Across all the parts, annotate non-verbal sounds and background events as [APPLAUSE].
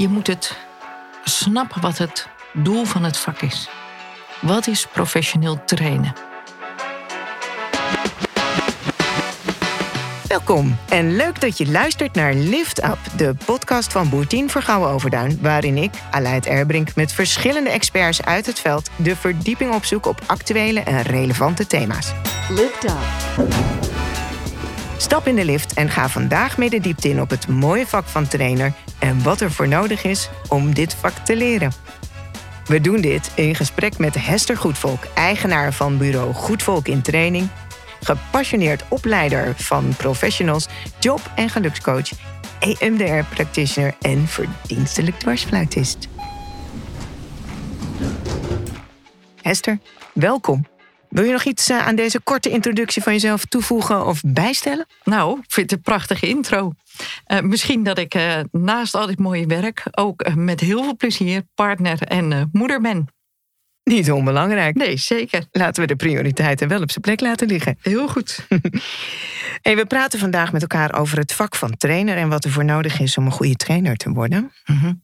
Je moet het snappen wat het doel van het vak is. Wat is professioneel trainen? Welkom en leuk dat je luistert naar Lift Up, de podcast van Boertien voor Gouwen Overduin, waarin ik, Aleid Erbrink, met verschillende experts uit het veld de verdieping opzoek op actuele en relevante thema's. Lift Up. Stap in de lift en ga vandaag mee de diepte in op het mooie vak van trainer en wat er voor nodig is om dit vak te leren. We doen dit in gesprek met Hester Goedvolk, eigenaar van bureau Goedvolk in Training, gepassioneerd opleider van professionals, job- en gelukscoach, EMDR-practitioner en verdienstelijk dwarsfluitist. Hester, welkom. Wil je nog iets eh, aan deze korte introductie van jezelf toevoegen of bijstellen? Nou, ik vind het een prachtige intro. Uh, misschien dat ik uh, naast al dit mooie werk ook uh, met heel veel plezier partner en moeder ben. Niet onbelangrijk. Nee, zeker. Laten we de prioriteiten wel op zijn plek laten liggen. Heel goed. [LAUGHS] hey, we praten vandaag met elkaar over het vak van trainer en wat er voor nodig is om een goede trainer te worden. -hmm.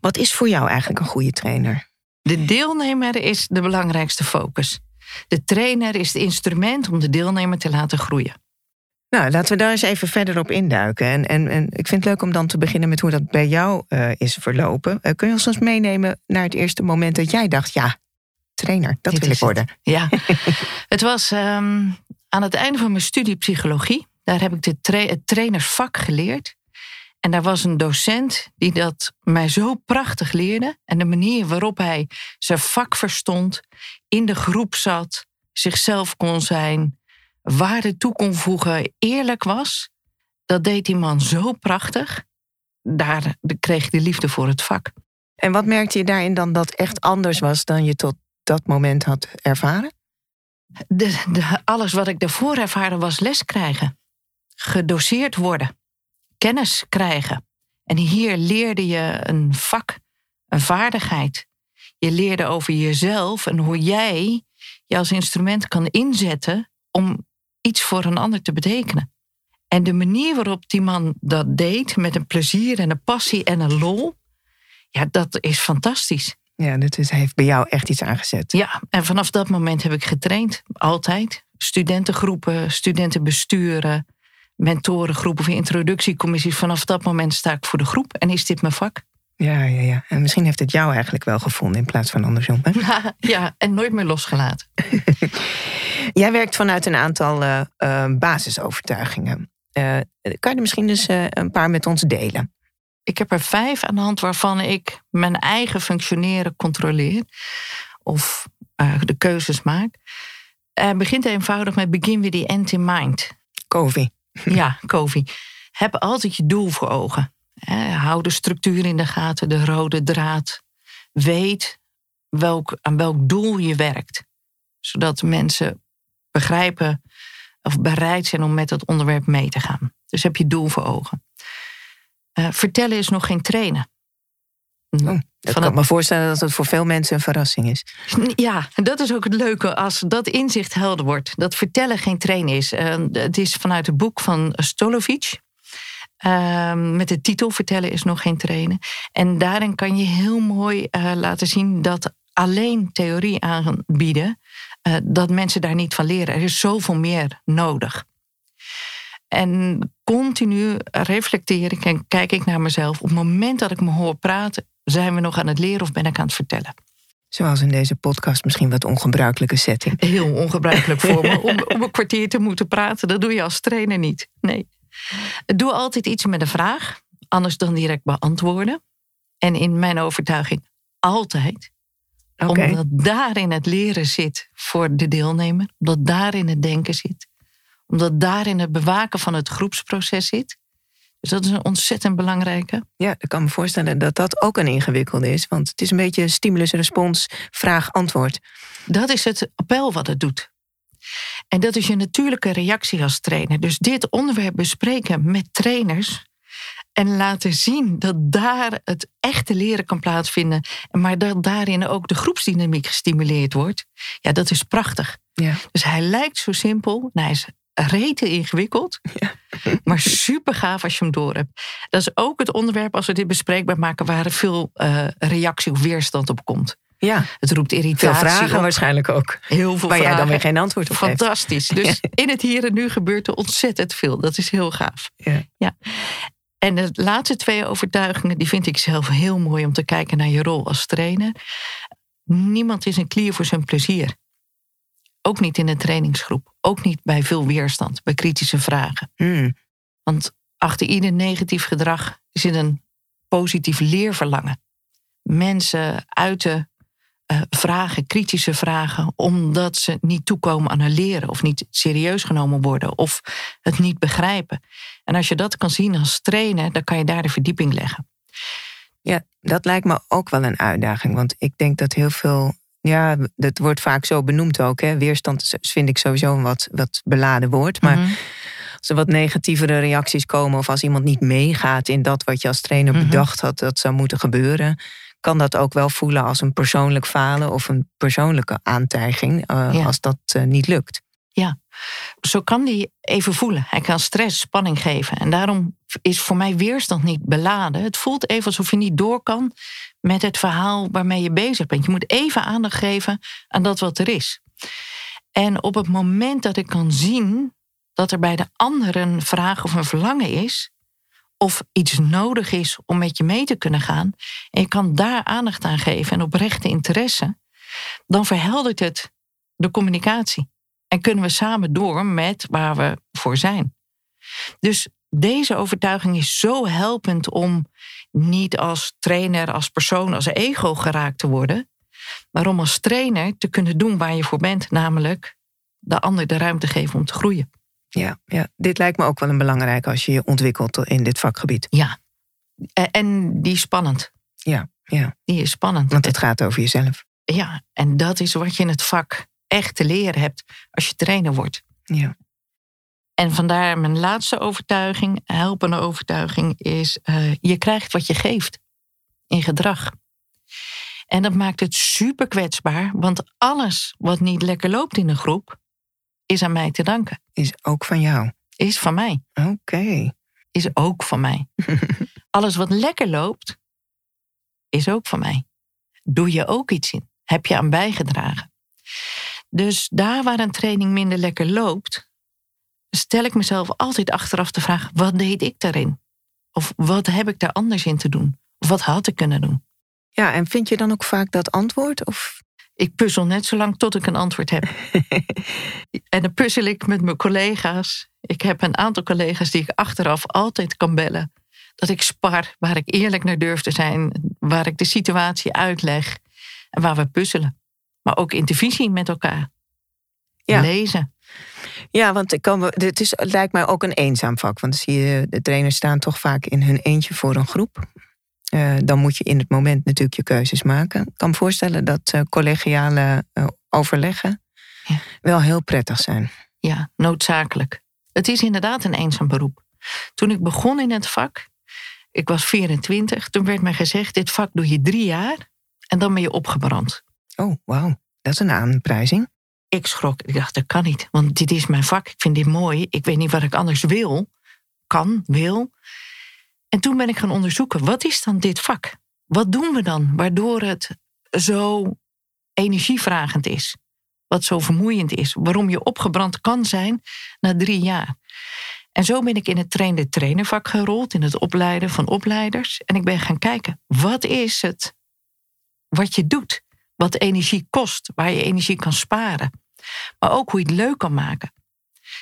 Wat is voor jou eigenlijk een goede trainer? De deelnemer is de belangrijkste focus. De trainer is het instrument om de deelnemer te laten groeien. Nou, laten we daar eens even verder op induiken. En, en, en ik vind het leuk om dan te beginnen met hoe dat bij jou uh, is verlopen. Uh, kun je ons eens meenemen naar het eerste moment dat jij dacht: ja, trainer, dat Dit wil ik worden? Het. Ja, [LAUGHS] het was um, aan het einde van mijn studie psychologie. Daar heb ik de tra het trainersvak geleerd. En daar was een docent die dat mij zo prachtig leerde. En de manier waarop hij zijn vak verstond, in de groep zat, zichzelf kon zijn, waarde toe kon voegen, eerlijk was. Dat deed die man zo prachtig. Daar kreeg ik de liefde voor het vak. En wat merkte je daarin dan dat echt anders was dan je tot dat moment had ervaren? De, de, alles wat ik daarvoor ervaren was les krijgen. Gedoseerd worden kennis krijgen. En hier leerde je een vak, een vaardigheid. Je leerde over jezelf en hoe jij je als instrument kan inzetten om iets voor een ander te betekenen. En de manier waarop die man dat deed, met een plezier en een passie en een lol, ja, dat is fantastisch. Ja, dat is, heeft bij jou echt iets aangezet. Ja, en vanaf dat moment heb ik getraind, altijd. Studentengroepen, studentenbesturen, mentorengroepen of introductiecommissies. Vanaf dat moment sta ik voor de groep en is dit mijn vak. Ja, ja, ja. En misschien heeft het jou eigenlijk wel gevonden in plaats van andersom. Hè? Ja, [LAUGHS] ja, en nooit meer losgelaten. [LAUGHS] Jij werkt vanuit een aantal uh, uh, basisovertuigingen. Uh, kan je er misschien dus een paar met ons delen? Ik heb er vijf aan de hand waarvan ik mijn eigen functioneren controleer. Of de keuzes maak. Begint eenvoudig met begin with the end in mind. COVID. [LAUGHS] Ja, COVID. Heb altijd je doel voor ogen. Hou de structuur in de gaten, de rode draad. Weet welk, aan welk doel je werkt. Zodat mensen begrijpen of bereid zijn om met het onderwerp mee te gaan. Dus heb je doel voor ogen. Uh, vertellen is nog geen trainen. Oh, ik kan het... me voorstellen dat het voor veel mensen een verrassing is. Ja, en dat is ook het leuke als dat inzicht helder wordt. Dat vertellen geen trainen is. Uh, het is vanuit het boek van Stolovic. Uh, met de titel Vertellen is nog geen trainen. En daarin kan je heel mooi uh, laten zien dat alleen theorie aanbieden, uh, dat mensen daar niet van leren. Er is zoveel meer nodig. En continu reflecteer ik en kijk ik naar mezelf. Op het moment dat ik me hoor praten, zijn we nog aan het leren of ben ik aan het vertellen? Zoals in deze podcast misschien wat ongebruikelijke setting. Heel ongebruikelijk voor me [LAUGHS] om, om een kwartier te moeten praten. Dat doe je als trainer niet. Nee. Doe altijd iets met een vraag, anders dan direct beantwoorden. En in mijn overtuiging altijd. Okay. Omdat daarin het leren zit voor de deelnemer. Omdat daarin het denken zit. Omdat daarin het bewaken van het groepsproces zit. Dus dat is een ontzettend belangrijke. Ja, ik kan me voorstellen dat dat ook een ingewikkelde is. Want het is een beetje stimulus-respons, vraag-antwoord. Dat is het appel wat het doet. En dat is je natuurlijke reactie als trainer. Dus dit onderwerp bespreken met trainers. En laten zien dat daar het echte leren kan plaatsvinden. Maar dat daarin ook de groepsdynamiek gestimuleerd wordt. Ja, dat is prachtig. Ja. Dus hij lijkt zo simpel. Nou, hij is rete ingewikkeld. [LAUGHS] Maar super gaaf als je hem door hebt. Dat is ook het onderwerp als we dit bespreekbaar maken... waar er veel uh, reactie of weerstand op komt. Ja. Het roept irritatie Veel vragen op. waarschijnlijk ook. Heel veel Waar vragen. jij dan weer geen antwoord op geeft. Fantastisch. Dus in het hier en nu gebeurt er ontzettend veel. Dat is heel gaaf. Ja. En de laatste twee overtuigingen, die vind ik zelf heel mooi om te kijken naar je rol als trainer. Niemand is een klier voor zijn plezier. Ook niet in een trainingsgroep. Ook niet bij veel weerstand, bij kritische vragen. Hmm. Want achter ieder negatief gedrag zit een positief leerverlangen. Mensen uiten eh, vragen, kritische vragen, omdat ze niet toekomen aan een leren of niet serieus genomen worden of het niet begrijpen. En als je dat kan zien als trainer, dan kan je daar de verdieping leggen. Ja, dat lijkt me ook wel een uitdaging. Want ik denk dat heel veel. Ja, dat wordt vaak zo benoemd ook. Hè. Weerstand vind ik sowieso een wat, wat beladen woord. Maar Mhm. als er wat negatievere reacties komen. of als iemand niet meegaat in dat wat je als trainer Mhm. bedacht had dat zou moeten gebeuren. kan dat ook wel voelen als een persoonlijk falen of een persoonlijke aantijging. eh, Ja. als dat eh, niet lukt. Zo kan die even voelen. Hij kan stress, spanning geven. En daarom is voor mij weerstand niet beladen. Het voelt even alsof je niet door kan met het verhaal waarmee je bezig bent. Je moet even aandacht geven aan dat wat er is. En op het moment dat ik kan zien dat er bij de ander een vraag of een verlangen is, of iets nodig is om met je mee te kunnen gaan, en je kan daar aandacht aan geven en oprechte interesse, dan verheldert het de communicatie. En kunnen we samen door met waar we voor zijn. Dus deze overtuiging is zo helpend om niet als trainer, als persoon, als ego geraakt te worden, maar om als trainer te kunnen doen waar je voor bent, namelijk de ander de ruimte geven om te groeien. Ja, ja, dit lijkt me ook wel een belangrijk als je je ontwikkelt in dit vakgebied. Ja. En- die is spannend. Ja, ja. Die is spannend. want het gaat over jezelf. Ja, en dat is wat je in het vak echt te leren hebt als je trainer wordt. Ja. En vandaar mijn laatste overtuiging, helpende overtuiging, is: eh, je krijgt wat je geeft in gedrag. En dat maakt het super kwetsbaar, want alles wat niet lekker loopt in een groep, is aan mij te danken. Is ook van jou. Is van mij. Oké. Is ook van mij. [LAUGHS] alles wat lekker loopt, is ook van mij. Doe je ook iets in? Heb je aan bijgedragen? Dus daar waar een training minder lekker loopt, stel ik mezelf altijd achteraf de vraag: wat deed ik daarin? Of wat heb ik daar anders in te doen? Of wat had ik kunnen doen? Ja, en vind je dan ook vaak dat antwoord? Of Ik puzzel net zo lang tot ik een antwoord heb. [LAUGHS] en dan puzzel ik met mijn collega's. Ik heb een aantal collega's die ik achteraf altijd kan bellen. Dat ik spar, waar ik eerlijk naar durf te zijn, waar ik de situatie uitleg en waar we puzzelen. Maar ook intervisie met elkaar. Ja. Lezen. Ja, want ik kan, het, is, het lijkt mij ook een eenzaam vak. Want dan zie je, de trainers staan toch vaak in hun eentje voor een groep. Eh, dan moet je in het moment natuurlijk je keuzes maken. Ik kan me voorstellen dat eh, collegiale eh, overleggen Ja. wel heel prettig zijn. Ja, noodzakelijk. Het is inderdaad een eenzaam beroep. Toen ik begon in het vak, ik was 24, toen werd mij gezegd: dit vak doe je drie jaar en dan ben je opgebrand. Oh, wauw. Dat is een aanprijzing. Ik schrok. Ik dacht, dat kan niet. Want dit is mijn vak. Ik vind dit mooi. Ik weet niet wat ik anders wil. Kan, wil. En toen ben ik gaan onderzoeken. Wat is dan dit vak? Wat doen we dan? Waardoor het zo energievragend is. Wat zo vermoeiend is. Waarom je opgebrand kan zijn na drie jaar. En zo ben ik in het trainer-trainervak gerold. In het opleiden van opleiders. En ik ben gaan kijken. Wat is het wat je doet? Wat energie kost. Waar je energie kan sparen maar ook hoe je het leuk kan maken.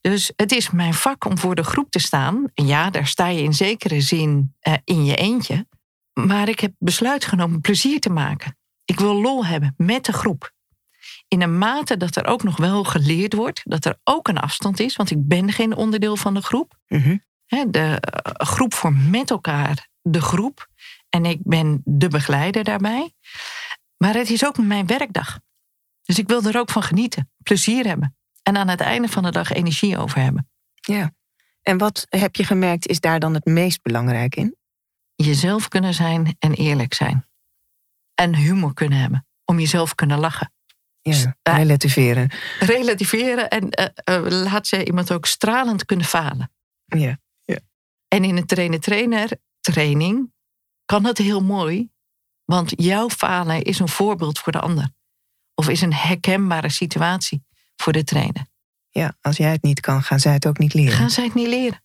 Dus het is mijn vak om voor de groep te staan. En ja, daar sta je in zekere zin eh, in je eentje. Maar ik heb besluit genomen plezier te maken. Ik wil lol hebben met de groep. In een mate dat er ook nog wel geleerd wordt, dat er ook een afstand is, want ik ben geen onderdeel van de groep. Mhm. De eh, groep vormt met elkaar de groep. En ik ben de begeleider daarbij. Maar het is ook mijn werkdag. Dus ik wil er ook van genieten, plezier hebben. En aan het einde van de dag energie over hebben. Ja. En wat heb je gemerkt is daar dan het meest belangrijk in? Jezelf kunnen zijn en eerlijk zijn. En humor kunnen hebben. Om jezelf kunnen lachen. Ja, relativeren. Relativeren en uh, laat ze iemand ook stralend kunnen falen. Ja. ja. En in een trainer-trainer training kan dat heel mooi, want jouw falen is een voorbeeld voor de ander. Of is een herkenbare situatie voor de trainer. Ja, als jij het niet kan, gaan zij het ook niet leren. Gaan zij het niet leren.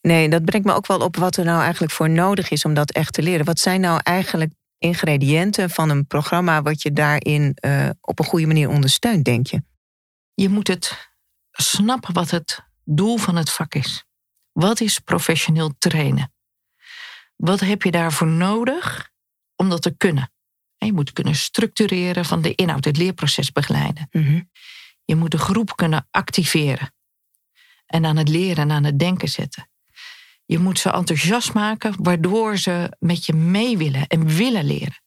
Nee, dat brengt me ook wel op wat er nou eigenlijk voor nodig is om dat echt te leren. Wat zijn nou eigenlijk ingrediënten van een programma wat je daarin uh, op een goede manier ondersteunt, denk je? Je moet het snappen wat het doel van het vak is. Wat is professioneel trainen? Wat heb je daarvoor nodig om dat te kunnen? Je moet kunnen structureren van de inhoud, het leerproces begeleiden. Mhm. Je moet de groep kunnen activeren en aan het leren en aan het denken zetten. Je moet ze enthousiast maken, waardoor ze met je mee willen en willen leren.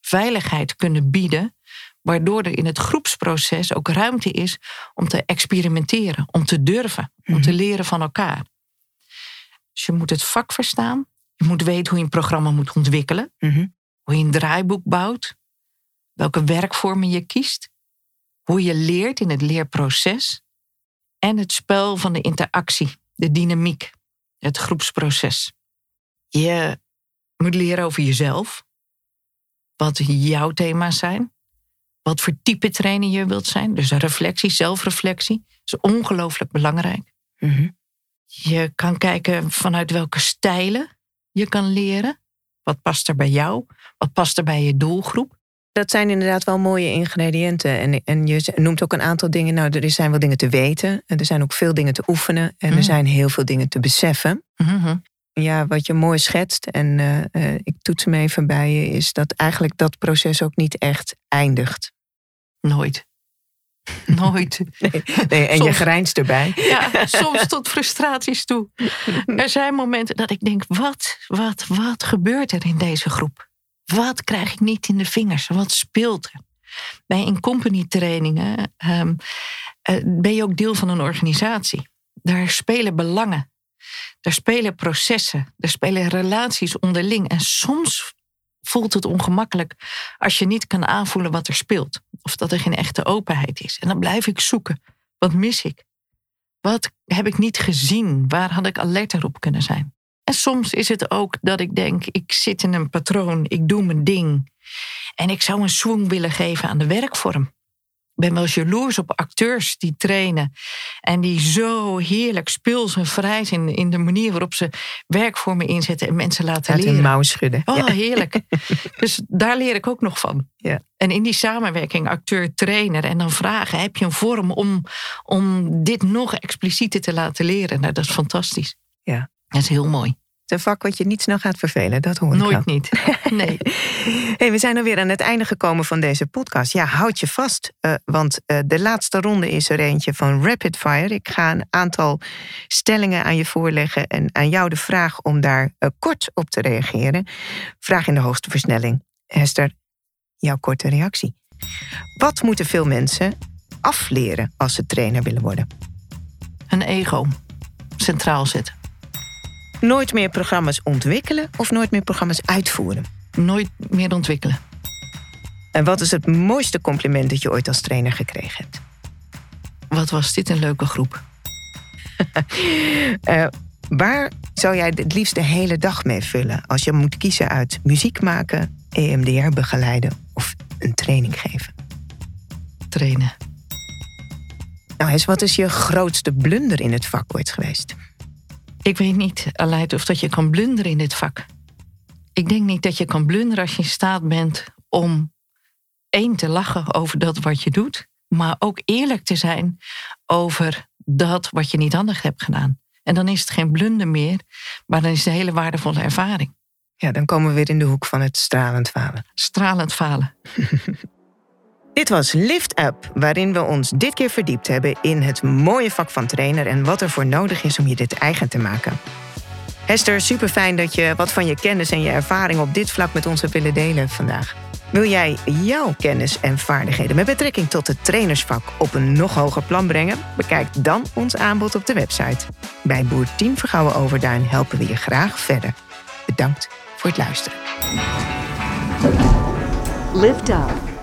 Veiligheid kunnen bieden, waardoor er in het groepsproces ook ruimte is om te experimenteren, om te durven, om te mhm. leren van elkaar. Dus je moet het vak verstaan, je moet weten hoe je een programma moet ontwikkelen, mhm. Hoe je een draaiboek bouwt, welke werkvormen je kiest, hoe je leert in het leerproces en het spel van de interactie, de dynamiek het groepsproces. Je moet leren over jezelf, wat jouw thema's zijn, wat voor type trainer je wilt zijn. Dus reflectie, zelfreflectie is ongelooflijk belangrijk. Mhm. Je kan kijken vanuit welke stijlen je kan leren. Wat past er bij jou? Wat past er bij je doelgroep? Dat zijn inderdaad wel mooie ingrediënten. En, en je noemt ook een aantal dingen. Nou, er zijn wel dingen te weten. En er zijn ook veel dingen te oefenen. En er Mhm. zijn heel veel dingen te beseffen. Mhm. Ja, wat je mooi schetst, en eh, eh, ik toets hem even bij je, is dat eigenlijk dat proces ook niet echt eindigt. Nooit. [LAUGHS] Nooit. Nee, nee, en je grijnst erbij. [LAUGHS] Ja, soms tot frustraties toe. Er zijn momenten dat ik denk: wat, wat, wat gebeurt er in deze groep? Wat krijg ik niet in de vingers? Wat speelt er? Bij in-company trainingen ehm, eh, ben je ook deel van een organisatie. Daar spelen belangen. Daar spelen processen. Daar spelen relaties onderling. En soms voelt het ongemakkelijk als je niet kan aanvoelen wat er speelt. Of dat er geen echte openheid is. En dan blijf ik zoeken. Wat mis ik? Wat heb ik niet gezien? Waar had ik alerter op kunnen zijn? En soms is het ook dat ik denk, ik zit in een patroon, ik doe mijn ding. En ik zou een swing willen geven aan de werkvorm. Ik ben wel jaloers op acteurs die trainen. En die zo heerlijk speels en vrij zijn in de manier waarop ze werkvormen inzetten en mensen laten Uit hun leren. mouw schudden. Oh, Ja. heerlijk. [LAUGHS] Dus daar leer ik ook nog van. Ja. En in die samenwerking, acteur-trainer, en dan vragen: heb je een vorm om, om dit nog explicieter te laten leren? Nou, dat is fantastisch. Ja. Dat is heel mooi. Een vak wat je niet snel gaat vervelen, dat hoor ik wel. Nooit niet. [LAUGHS] Nee. Hey, we zijn alweer aan het einde gekomen van deze podcast. Ja, houd je vast, eh, want eh, de laatste ronde is er eentje van Rapid Fire. Ik ga een aantal stellingen aan je voorleggen en aan jou de vraag om daar eh, kort op te reageren. Vraag in de hoogste versnelling. Hester, jouw korte reactie. Wat moeten veel mensen afleren als ze trainer willen worden? Een ego centraal zetten. Nooit meer programma's ontwikkelen of nooit meer programma's uitvoeren? Nooit meer ontwikkelen. En wat is het mooiste compliment dat je ooit als trainer gekregen hebt? Wat was dit een leuke groep? [LAUGHS] Eh, waar zou jij het liefst de hele dag mee vullen als je moet kiezen uit muziek maken, EMDR begeleiden of een training geven? Trainen. Nou, Hes, wat is je grootste blunder in het vak ooit geweest? Ik weet niet, Aleid, of dat je kan blunderen in dit vak. Ik denk niet dat je kan blunderen als je in staat bent om één te lachen over dat wat je doet, maar ook eerlijk te zijn over dat wat je niet handig hebt gedaan. En dan is het geen blunder meer, maar dan is het een hele waardevolle ervaring. Ja, dan komen we weer in de hoek van het stralend falen. Stralend falen. [LAUGHS] Dit was Lift Up, waarin we ons dit keer verdiept hebben in het mooie vak van trainer en wat er voor nodig is om je dit eigen te maken. Hester, super fijn dat je wat van je kennis en je ervaring op dit vlak met ons hebt willen delen vandaag. Wil jij jouw kennis en vaardigheden met betrekking tot het trainersvak op een nog hoger plan brengen? Bekijk dan ons aanbod op de website. Bij Boer 10 Vergouwen Overduin helpen we je graag verder. Bedankt voor het luisteren. Lift Up.